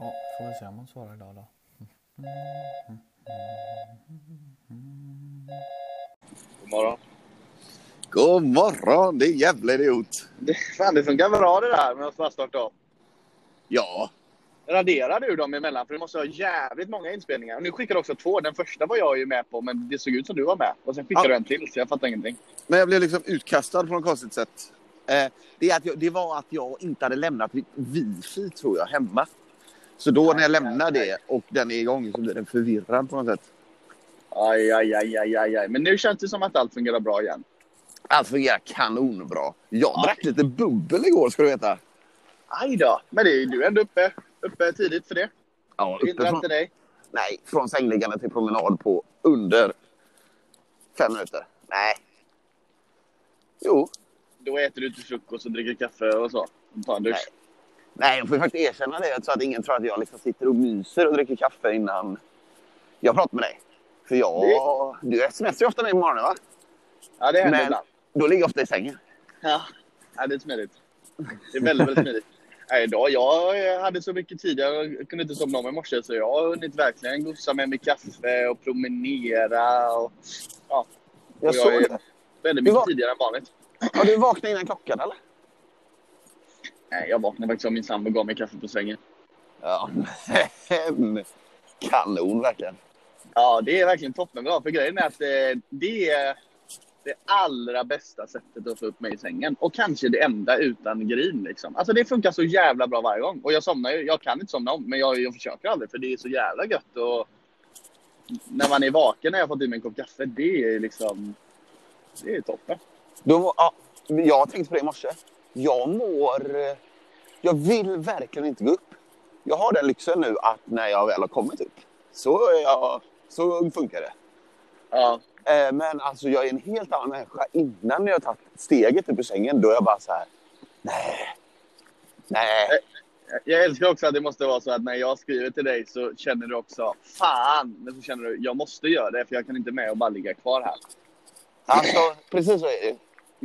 Ja, får vi se om hon svarar idag då. God morgon. God morgon, det är jävla idiot. Det, fan, det funkar bra det där med att bara starta om. Ja, Raderar du dem emellan? För du måste ha jävligt många inspelningar. Och nu skickar du också två. Den första var jag ju med på, men det såg ut som du var med. Och sen skickade Ja. du en till, så jag fattar ingenting. men jag blev liksom utkastad på något konstigt sätt. Eh, det, är att jag, det var att jag inte hade lämnat mitt wifi, tror jag, hemma. Så då när jag lämnar det och den är igång så blir den förvirrad på något sätt. Aj, aj, aj, aj, aj, aj. Men nu känns det som att allt fungerar bra igen. Allt fungerar kanonbra. Jag Ja. drack lite bubbel igår, ska du veta. Aj då. Men det är, du är ändå uppe, uppe tidigt för det. Ja, Det hindrar från, inte dig. nej, från sängliggande till promenad på under fem minuter. Nej. Jo, Då äter du till frukost och dricker kaffe och så. Och tar en dusch. Nej. Nej, jag får faktiskt erkänna det så att ingen tror att jag liksom sitter och myser och dricker kaffe innan jag pratar med dig. För jag... Du smsar ju ofta mig på morgonen, va? Ja, det händer Men ibland. då ligger jag ofta i sängen. Ja. ja, det är smidigt. Det är väldigt, väldigt smidigt. Nej, idag, jag hade så mycket tid. Jag kunde inte somna om i morse. Så jag har hunnit verkligen gossa med mig kaffe och promenera. Och, ja. Jag och såg är det. väldigt mycket var- tidigare än vanligt. Har du vaknat innan klockan, eller? Nej, jag vaknade faktiskt av min sambo gav mig kaffe på sängen. Ja, kanon verkligen. Ja, det är verkligen toppenbra. För grejen är att eh, det är det allra bästa sättet att få upp mig i sängen. Och kanske det enda utan grin. Liksom. Alltså det funkar så jävla bra varje gång. Och jag somnar ju. Jag kan inte somna om, men jag, jag försöker aldrig för det är så jävla gött. Och när man är vaken när jag fått i mig en kopp kaffe, det är liksom... Det är toppen. Då, ja, jag tänkte på det i morse. Jag mår... eh, Jag vill verkligen inte gå upp. Jag har den lyxen nu att när jag väl har kommit upp så, jag, så funkar det. Ja, Eh, Men alltså jag är en helt annan människa innan jag har tagit steget upp ur sängen. Då är jag bara så här. Nej. Nej. jag älskar också att det måste vara så att när jag skriver till dig så känner du också fan, men så känner du jag måste göra det för jag kan inte med och bara ligga kvar här. Alltså precis så är det.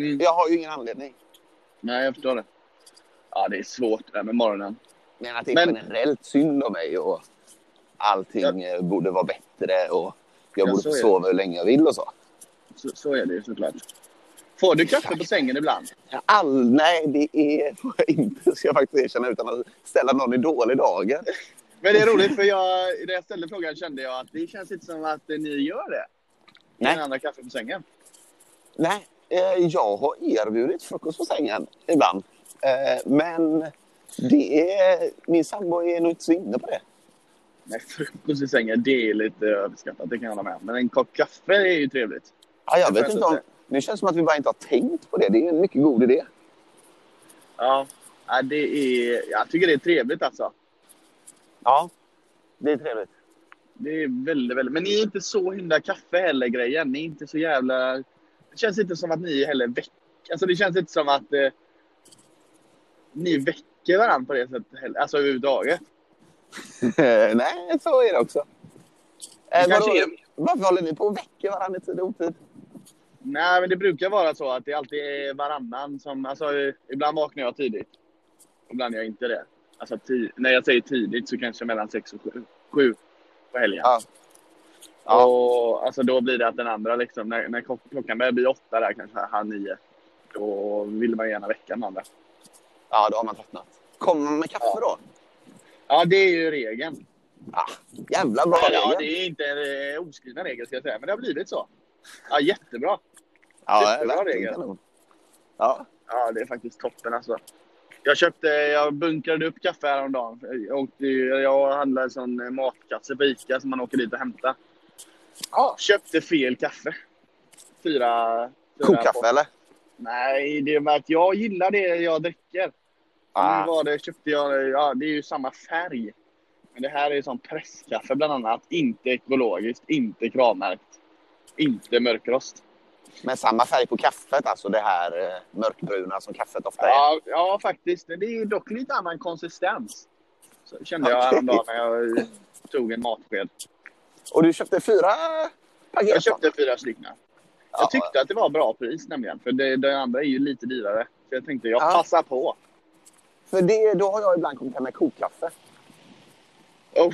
Mm. Jag har ju ingen anledning. Nej, jag förstår det. Ja, det är svårt det här med morgonen. Men att det är Men- generellt synd om mig och allting eh, borde vara bättre och jag Ja, borde få sova hur länge jag vill och så. Så, så är det ju såklart. Får du kaffe på sängen ibland? All, nej, det är, får jag inte, ska jag faktiskt erkänna, utan att ställa någon i dålig dager. Men det är roligt för jag, när jag ställde frågan kände jag att det känns inte som att ni gör det. Nej. Den andra kaffe på sängen. Nej, jag har erbjudit frukost på sängen ibland. Eh, men det är, min sambo är nog inte så inne på det. Nej, frukost i sängen, det är lite överskattat. Det kan jag hålla med. Men en kopp kaffe är ju trevligt. Ja, jag vet inte om, det känns som att vi bara inte har tänkt på det. Det är en mycket god idé. Ja, ja det är, jag tycker det är trevligt alltså. Ja, det är trevligt. Det är väldigt, väldigt... Men ni är inte så himla kaffe heller grejen. Ni är inte så jävla... Det känns inte som att ni heller väcker... Alltså det känns inte som att eh, ni väcker varandra på det sättet heller. Alltså överhuvudtaget. Nej, så är det också. Eh, vadå, är- Varför håller ni på att väcka varandra i tid och otid? Nej, men det brukar vara så att det alltid är varannan som... Alltså ibland vaknar jag tidigt. Ibland är jag inte det. Alltså när jag säger tidigt så kanske mellan sex och sju, sju på helgen. Ja. Ja. Och alltså då blir det att den andra liksom, när, när klock- klockan börjar bli åtta där kanske halv nio. Då vill man gärna väcka den andra. Ja, då har man tröttnat. Kommer man med kaffe då? Ja, det är ju regeln. Ah, jävla bra Ja, regel. det är inte en eh, oskriven regel ska jag säga, men det har blivit så. Ja, jättebra. Ja, jättebra regel. kanon. Ja, Ja, det är faktiskt toppen alltså. Jag köpte, jag bunkrade upp kaffe häromdagen. Jag, åkte, jag handlade en sån matkasse på Ica som man åker dit och hämtar. Ja, köpte fel kaffe. Fyra... fyra kokkaffe eller? Nej, det är med att jag gillar det jag dricker. Ah. Nu var det, köpte jag, ja det är ju samma färg. Men det här är sån presskaffe bland annat. Inte ekologiskt, inte kravmärkt. Inte mörkrost. Med samma färg på kaffet, alltså det här eh, mörkbruna som kaffet ofta är. Ja, ja, faktiskt. Men det är dock lite annan konsistens. Så kände jag häromdagen när jag tog en matsked. Och du köpte fyra paket? Jag köpte fyra stycken. Ja. Jag tyckte att det var bra pris nämligen. För det, det andra är ju lite dyrare. Så jag tänkte jag Ja. passar på. För det, då har jag ibland kommit hem med kokkaffe. Oh,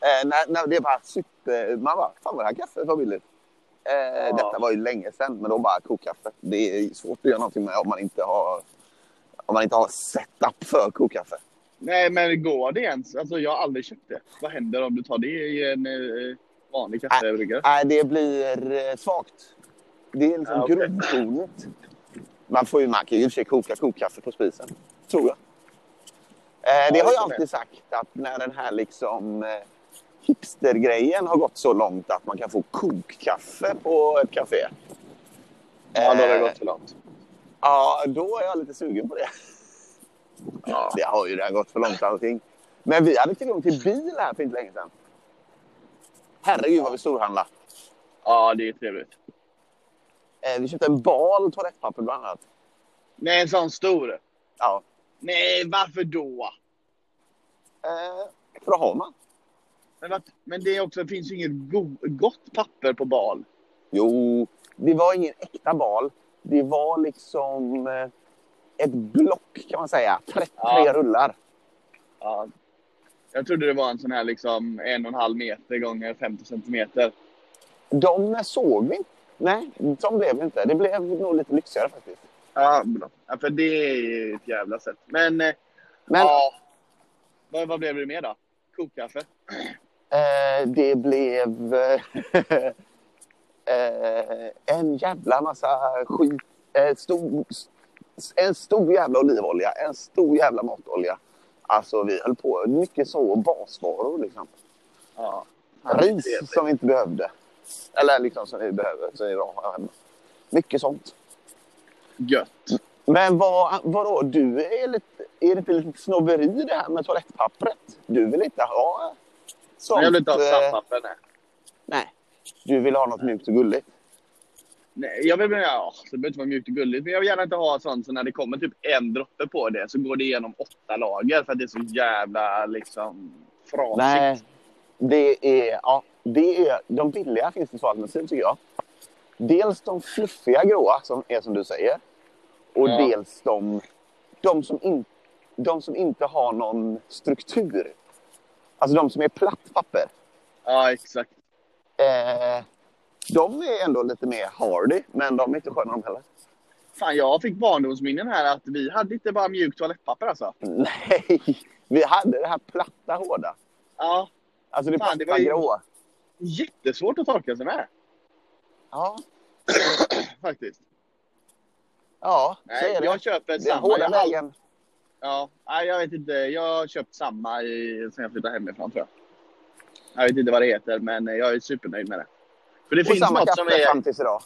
Eh, när, när det var super... Man bara, fan vad det här kaffet var billigt. Eh, Ja. Detta var ju länge sedan, men då bara kokkaffe. Det är svårt att göra någonting med om man inte har, om man inte har setup för kokkaffe. Nej, men går det ens? Alltså, jag har aldrig köpt det. Vad händer om du tar det i en eh, vanlig kaffebryggare? Nej, det blir eh, svagt. Det är liksom Ja, grundtonet. Man får ju, man kan ju i och för sig koka kokkaffe på spisen, tror jag. Eh, det har jag alltid sagt att när den här liksom eh, hipstergrejen har gått så långt att man kan få kokkaffe på ett café. Ja, då har det gått för långt. Ja, då är jag lite sugen på det. Ja. Det har ju redan gått för långt allting. Men vi hade tillgång till bil här för inte länge sedan. Herregud vad vi storhandlade. ja, det är trevligt. Eh, vi köpte en bal toalettpapper bland annat. Nej, en sån stor. Ja. Nej, varför då? Eh, för att ha man. Men, vad- men det är också, det finns ju inget go, gott papper på bal. Jo, det var ingen äkta bal. Det var liksom eh, ett block kan man säga. 33 Ja. rullar. Ja. Jag trodde det var en sån här liksom en och en halv meter gånger 50 centimeter. De såg vi inte. Nej, de blev inte. Det blev nog lite lyxigare faktiskt. Ja, bra. Ja, för det är ett jävla sätt. Men, eh, Men ja. Vad, vad blev det mer då? Kokkaffe? eh, det blev eh, eh, en jävla massa skit. Eh, stor, en stor jävla olivolja. En stor jävla matolja. Alltså vi höll på mycket så basvaror liksom. Ja. Ris som vi inte behövde. Eller liksom som vi behöver. Så är det bra. att ha hemma. Mycket sånt. Gött. Men vad, vadå, du är lite, är det inte lite snobberi det här med toalettpappret? Du vill inte ha sånt? Jag vill inte ha eh, sandpapper, nej. Nej. Du vill ha något mjukt och gulligt? Nej. Jag vill, ja, det behöver inte vara mjukt och gulligt, men jag vill gärna inte ha sånt så när det kommer typ en droppe på det så går det igenom åtta lager för att det är så jävla liksom frasigt. Nej. Det är, ja, det är, de billiga finns det två alternativ tycker jag. Dels de fluffiga gråa som är som du säger. Och Ja. dels de, de, som in, de som inte har någon struktur. Alltså de som är platt papper. Ja, exakt. Eh, de är ändå lite mer hardy, men de är inte sköna de heller. Fan, jag fick barndomsminnen här att vi hade inte bara mjukt toalettpapper alltså. Nej, vi hade det här platta hårda. Ja, Alltså det Fan, det platta ju- grå. jättesvårt att torka sig med Ja, faktiskt. ja så Nej, är det. jag köper Den samma. hårda vägen. ja, nej, jag vet inte. Jag har köpt samma i, sen jag flyttade hemifrån tror jag. Jag vet inte vad det heter, men jag är supernöjd med det. För det Och finns samma något kaffe som är... fram tills idag.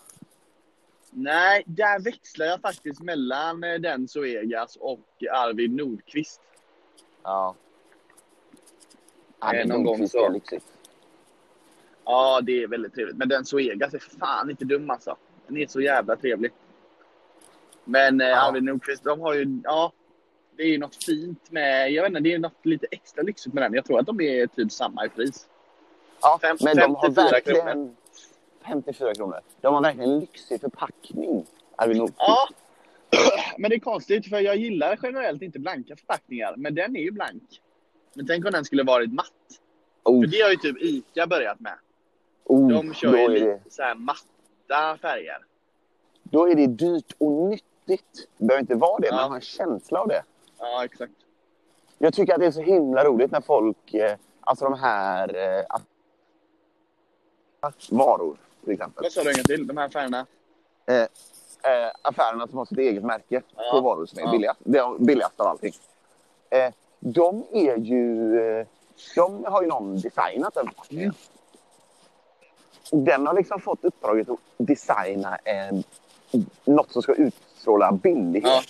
Nej, där växlar jag faktiskt mellan eh, den Zoegas och Arvid Nordqvist. Ja. Eh, det någon gång Nordqvist så. är lyxigt. Ja, det är väldigt trevligt. Men den Zoegas är fan inte dum alltså. Den är så jävla trevlig. Men eh, Ja. Arvid Nordqvist, de har ju... Ja, det är ju något fint med... Jag vet inte, det är något lite extra lyxigt med den. Jag tror att de är typ samma i pris. Ja, Fem- men de har 54 verkligen... 54 kronor. De har verkligen en lyxig förpackning. Arvid Nordqvist. Ja, men det är konstigt för jag gillar generellt inte blanka förpackningar. Men den är ju blank. Men tänk om den skulle varit matt. Oh, För det har ju typ ICA börjat med. oh, De kör ju lite det, så här matta färger. då är det dyrt och nyttigt. Det behöver inte vara det, Ja. men ha en känsla av det. Ja, exakt. Jag tycker att det är så himla roligt när folk, eh, alltså de här eh, varor till exempel. Vad sa du en gång till? De här färgerna? Eh, affärerna som har sitt eget märke Ja. på varor som är Ja. billigast. Det är billigast av allting. Eh, de är ju, eh, de har ju någon designat den förpackningen. Mm. Och Den har liksom fått uppdraget att designa en, något som ska utstråla billighet. Ja.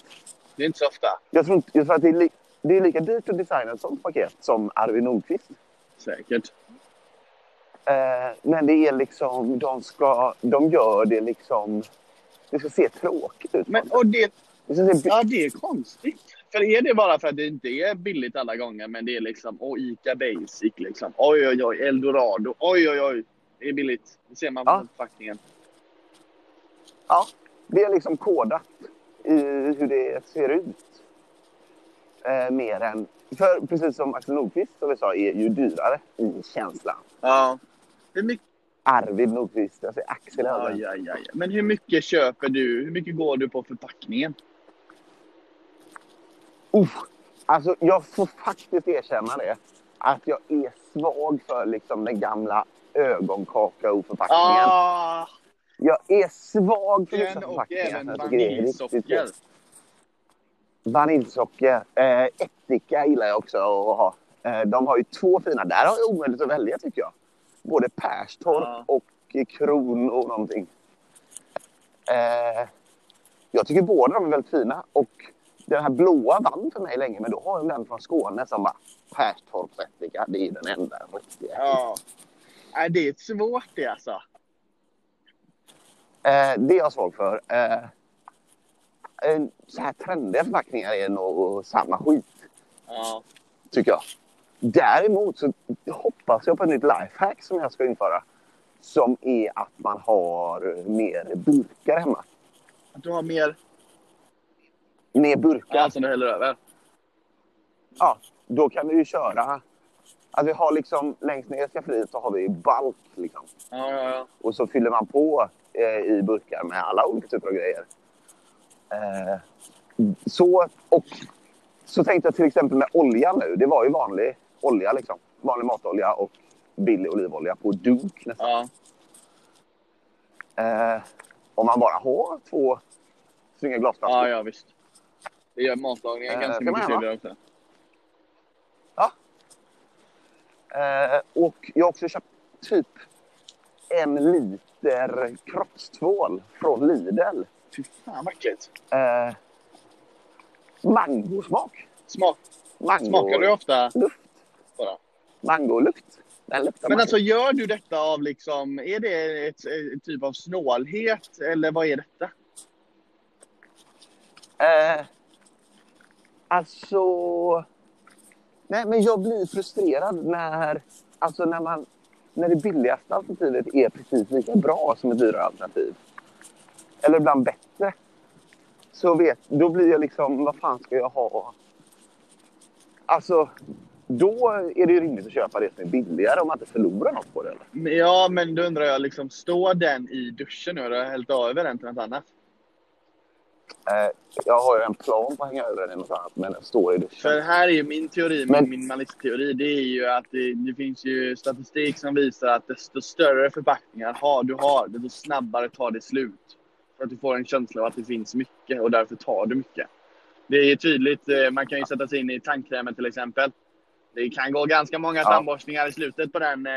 Det är inte så ofta. Jag, tror inte, jag tror att det är, li, det är lika dyrt att designa ett sånt paket som Arvid Nordqvist. Säkert. Eh, men det är liksom, de, ska, de gör det liksom, det ska se tråkigt ut. Men, och det, det se, ja, det är konstigt. För är det bara för att det inte är billigt alla gånger, men det är liksom, och Ica Basic liksom. Oj, oj, oj, Eldorado. Oj, oj, oj. Det är billigt. Det ser man på Ja. förpackningen. Ja, det är liksom kodat i hur det ser ut. Eh, mer än för precis som Axel Nordqvist som vi sa är ju dyrare i känslan. Ja. Hur mycket, Arvid Nordqvist, jag säger Axel ja, ja, ja. Men hur mycket köper du? Hur mycket går du på förpackningen? Uff, alltså jag får faktiskt erkänna det. Att jag är svag för liksom den gamla ögonkakaoförpackningen. Ah, Jag är svag för den och förpackningar. även riktigt vaniljsocker. Vaniljsocker. Eh, ättika gillar jag också att ha. Eh, de har ju två fina. Där har jag omöjligt att välja tycker jag. Både Perstorp Ja. och Kron och någonting. Eh, jag tycker båda de är väldigt fina. Och den här blåa vann för mig länge. Men då har jag den från Skåne som bara Perstorps ättika. Det är den enda riktiga. Ja. Nej, det är svårt det alltså. Eh, det är jag svag för. Eh, så här trendiga förpackningar är nog samma skit. Ja. tycker jag. Däremot så hoppas jag på ett nytt lifehack som jag ska införa. Som är att man har mer burkar hemma. Att du har mer Mer burkar. ja, som du häller över. Ja, då kan du ju köra. Att vi har liksom längst ner i skafferiet så har vi bulk liksom. Ja, ja, ja. Och så fyller man på eh, i burkar med alla olika typer av grejer. Eh, så, och så tänkte jag till exempel med olja nu. Det var ju vanlig olja liksom. Vanlig matolja och billig olivolja på dunk nästan. ja. Eh, om man bara har två snygga glasflaskor. Ja, ja, visst. Det gör matlagningen Eh, ganska mycket trevligare också. Eh, och jag har också köpt typ en liter kroppstvål från Lidl. Fy fan vad äckligt. Eh, mangosmak. Smak, Mango, smakar du ofta luft. Mangolukt. Den luktar Men alltså gör du detta av liksom, är det ett, ett typ av snålhet eller vad är detta? Eh, alltså... Nej, men jag blir frustrerad när, alltså när, man, när det billigaste alternativet är precis lika bra som ett dyrare alternativ. Eller ibland bättre. Så vet, då blir jag liksom, vad fan ska jag ha? Alltså, då är det ju rimligt att köpa det som är billigare om man inte förlorar något på det. Eller? Ja, men då undrar jag liksom, står den i duschen nu? Har du hällt över den till något annat? Eh, jag har ju en plan på att hänga över den i något annat, men den står i duschen. För här är ju min teori, min Men- minimalistteori, det är ju att det, det finns ju statistik som visar att desto större förpackningar har, du har, desto snabbare tar det slut. För att du får en känsla av att det finns mycket och därför tar du mycket. Det är ju tydligt, eh, man kan ju sätta sig in i tandkrämen till exempel. Det kan gå ganska många Ja. tandborstningar i slutet på den eh,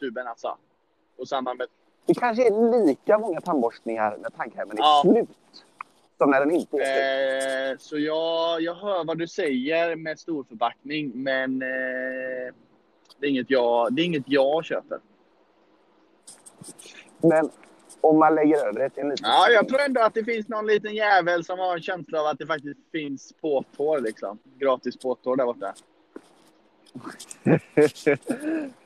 tuben alltså. Och samma med... Det kanske är lika många tandborstningar när tandkrämen är Ja. slut. Som när den inte är slut. Eh, så jag, jag hör vad du säger med storförpackning, men eh, det, är inget jag, det är inget jag köper. Men om man lägger över det till en liten... Ja, jag tror ändå att det finns någon liten jävel som har en känsla av att det faktiskt finns påtår liksom. Gratis påtår där borta.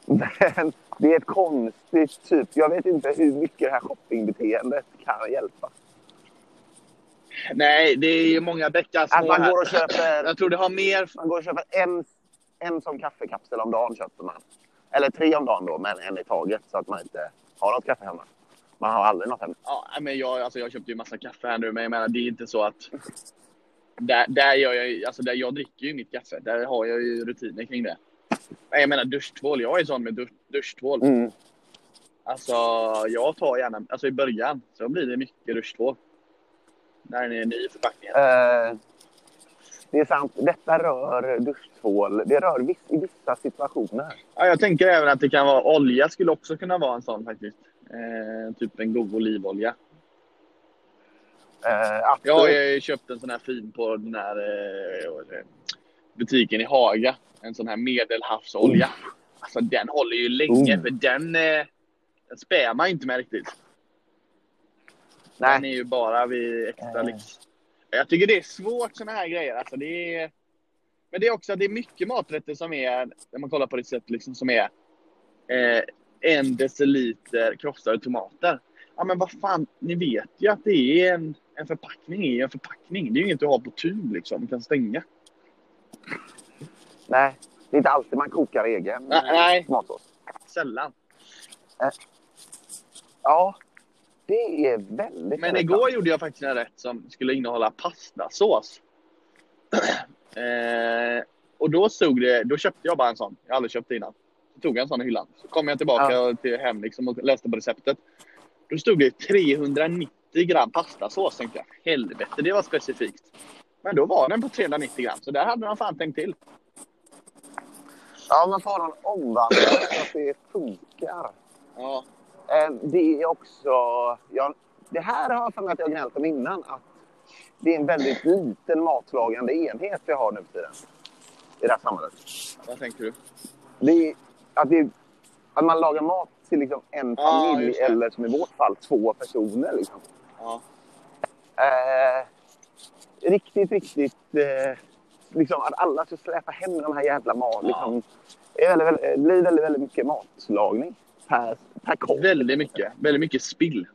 Men det är ett konstigt typ. Jag vet inte hur mycket det här shoppingbeteendet kan hjälpa. Nej, det är ju många bäckar små Att man här. går och köper, Jag tror det har mer... man går och köper en, en som kaffekapsel om dagen. köper man. Eller tre om dagen då, men en i taget. Så att man inte har något kaffe hemma. Man har aldrig något hemma. Ja, men jag, alltså jag köpte ju massa kaffe här nu, men jag menar det är inte så att... Där, där, gör jag, alltså där jag dricker ju mitt kaffe. Där har jag ju rutiner kring det. Nej, Jag menar duschtvål. Jag är sån med dusch, duschtvål. Mm. Alltså, jag tar gärna... Alltså i början så blir det mycket duschtvål. När den är ny i förpackningen. Eh, det är sant. Detta rör duschtvål. Det rör viss, i vissa situationer. Ja, jag tänker även att det kan vara olja skulle också kunna vara en sån faktiskt. Eh, typ en god olivolja. Eh, absolut. Jag har ju köpt en sån här fin på den här eh, butiken i Haga. En sån här medelhavsolja. Alltså den håller ju länge Mm. för den, eh, den spär man inte med riktigt. Den Nej. är ju bara vid extra lyx. Jag tycker det är svårt såna här grejer. Alltså det är, men det är också det är mycket maträtter som är, när man kollar på recept, liksom, som är eh, en deciliter krossade tomater. Ja men vad fan, ni vet ju att det är en, en förpackning i en förpackning. Det är ju inget du har på tub liksom, kan stänga. Nej, det är inte alltid man kokar egen Nej, nej. tomatsås. Sällan. Ja, det är väldigt... Men igår bra. gjorde jag faktiskt en rätt som skulle innehålla pastasås. eh, och då stod det, då köpte jag bara en sån. Jag har aldrig köpt det innan. Så tog jag en sån i hyllan. Så kom jag tillbaka till hem liksom och läste på receptet. Då stod det 390 gram pastasås. Tänkte jag, helvete det var specifikt. Men då var den på 390 gram. Så där hade man fan tänkt till. Ja, man får ha en omvandling så att det funkar. Ja, Eh, Det är också... Ja, det här har jag för mig att jag gnällt om innan. Att det är en väldigt liten matlagande enhet vi har nu för tiden. I det här samhället. vad tänker du? Det är, att, det, att man lagar mat till liksom en Ja, familj det. eller som i vårt fall två personer. Liksom. Ja. Eh, riktigt, riktigt... Eh, liksom att alla ska släpa hem de här jävla mat. Liksom, det är väldigt, väldigt, blir väldigt, väldigt mycket matlagning per, per kock. Väldigt mycket. Väldigt mycket spill.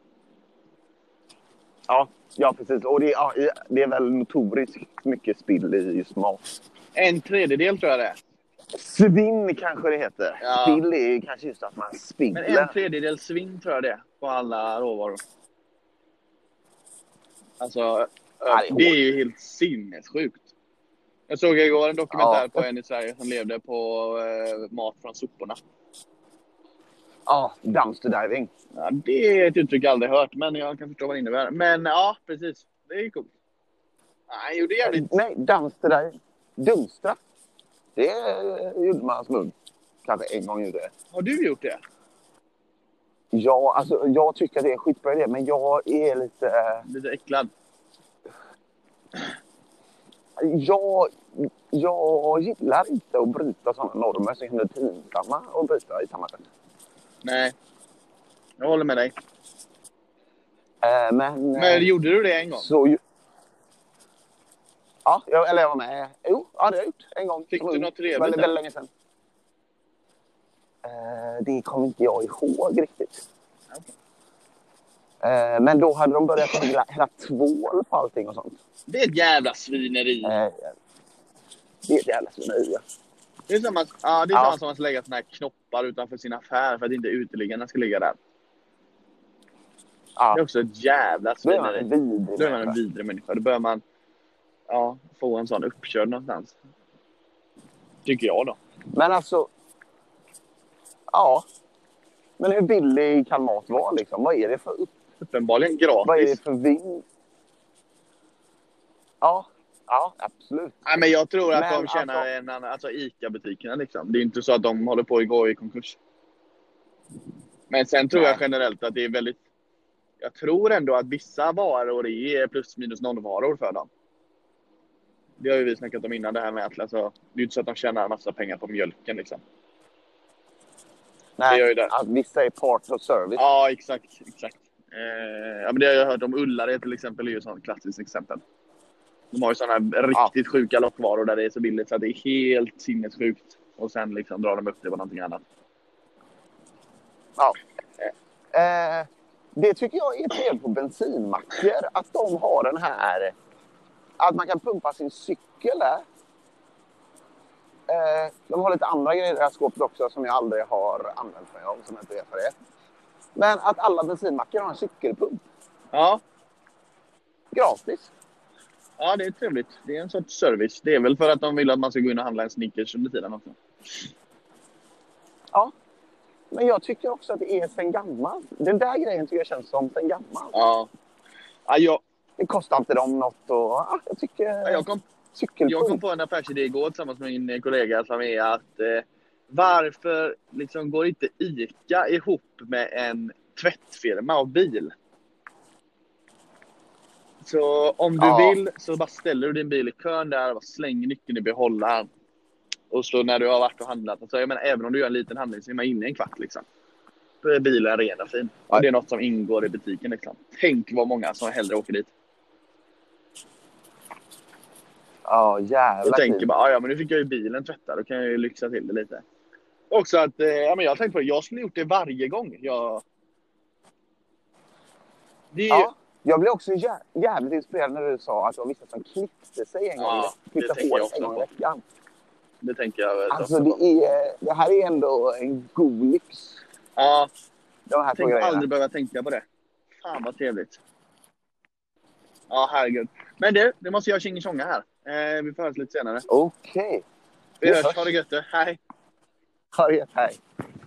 Ja, ja precis. Och det, ja, det är väl notoriskt mycket spill i just mat. En tredjedel tror jag det är. Svinn kanske det heter. Ja. Spill är ju kanske just att man Men spiller. en tredjedel svinn tror jag det på alla råvaror. Alltså, det är ju helt sinnessjukt. Jag såg igår en dokumentär Ja. på en i Sverige som levde på eh, mat från soporna. Ja, dumpster diving. Ja, det är ett uttryck jag aldrig hört, men jag kan förstå vad det innebär. Men ja, precis. Det är coolt. Nej, är jävligt... Nej, dumpster diving. Dumstra. Det eh, gjorde man som ung. Kanske en gång gjorde det. Har du gjort det? Ja, alltså jag tycker det är skitbra idé, men jag är lite... eh, Lite äcklad. Jag, jag gillar inte att bryta sådana normer som är pinsamma att bryta i samhället. Nej. Jag håller med dig. Eh, Men... Men gjorde du det en gång? Så, ja, jag, eller jag var med. Jo, ja, det har jag gjort en gång. Fick du något trevligt Väldigt, väldigt länge sedan. Eh, det kommer inte jag ihåg riktigt. Eh, men då hade de börjat hälla, hälla tvål på allting och sånt. Det är ett jävla svineri. Eh, det är ett jävla svineri. ja. Det är samma, ja, det är Ja. samma som att lägga såna här knoppar utanför sin affär för att inte uteliggarna ska ligga där. Ja, Det är också ett jävla svineri. Då är man en vidrig människa. Då bör man ja, få en sån uppkörd någonstans. Tycker jag då. Men alltså... Ja. Men hur billig kan mat vara liksom? Vad är det för, upp- Uppenbarligen vad är det gratis. för vinst? Ja, ja absolut. Nej, men jag tror att Men de tjänar alltså- en annan, alltså ICA-butikerna liksom. Det är inte så att de håller på att gå i konkurs. Men sen tror Nej. jag generellt att det är väldigt... Jag tror ändå att vissa varor är plus minus noll-varor för dem. Det har ju vi snackat om innan det här med att alltså, det är ju inte så att de tjänar en massa pengar på mjölken liksom. Nej, Det gör ju det. Att vissa är part of service. Ja, exakt. exakt. Eh, ja, men det har jag hört om. Ullared till exempel är ju ett klassiskt exempel. De har ju sådana riktigt sjuka lockvaror där det är så billigt så att det är helt sinnessjukt. Och sen liksom drar de upp det på någonting annat. Ja. Eh, det tycker jag är fel på bensinmackar. Att de har den här... Att man kan pumpa sin cykel där. Eh, de har lite andra grejer i det här skåpet också som jag aldrig har använt mig av. Som jag inte vet vad det är. Men att alla bensinmackar har en cykelpump. Ja, Gratis. ja, det är trevligt. Det är en sorts service. Det är väl för att de vill att man ska gå in och handla en Snickers under tiden också. Ja. Men jag tycker också att det är sen gammalt. Den där grejen tycker jag känns som sen gammalt. Ja. Ja, jag, Det kostar inte dem något och ja, jag tycker ja, jag, kom, jag kom på en affärsidé igår tillsammans med min kollega som är att eh, varför liksom går inte ICA ihop med en tvättfirma och bil? Så om du Ja. vill så bara ställer du din bil i kön där och slänger nyckeln i behållaren. Och så när du har varit och handlat, alltså jag menar även om du gör en liten handling så är man inne en kvart liksom. Då är bilen ren och fin. Och det är något som ingår i butiken liksom. Tänk vad många som hellre åker dit. Ja, oh, jävla Och tänker bara, ja men nu fick jag ju bilen tvättad, då kan jag ju lyxa till det lite. Också att, eh, ja men jag har tänkt på det, jag skulle gjort det varje gång jag... Det... Ja, jag blev också jä jävligt inspirerad när du sa att jag visste att de klippte sig en gång ja, Klippte håret en gång i veckan. Det tänker jag väl Alltså det, är, det här är ändå en god lyx. Ja. De här Tänk att aldrig behöva tänka på det. Fan vad trevligt. Ja, herregud. Men du, nu måste jag tjinga här. Eh, vi får höras lite senare. Okej. Okay. Vi hörs. Ha det gött. Hej. Ha det gött. Hej.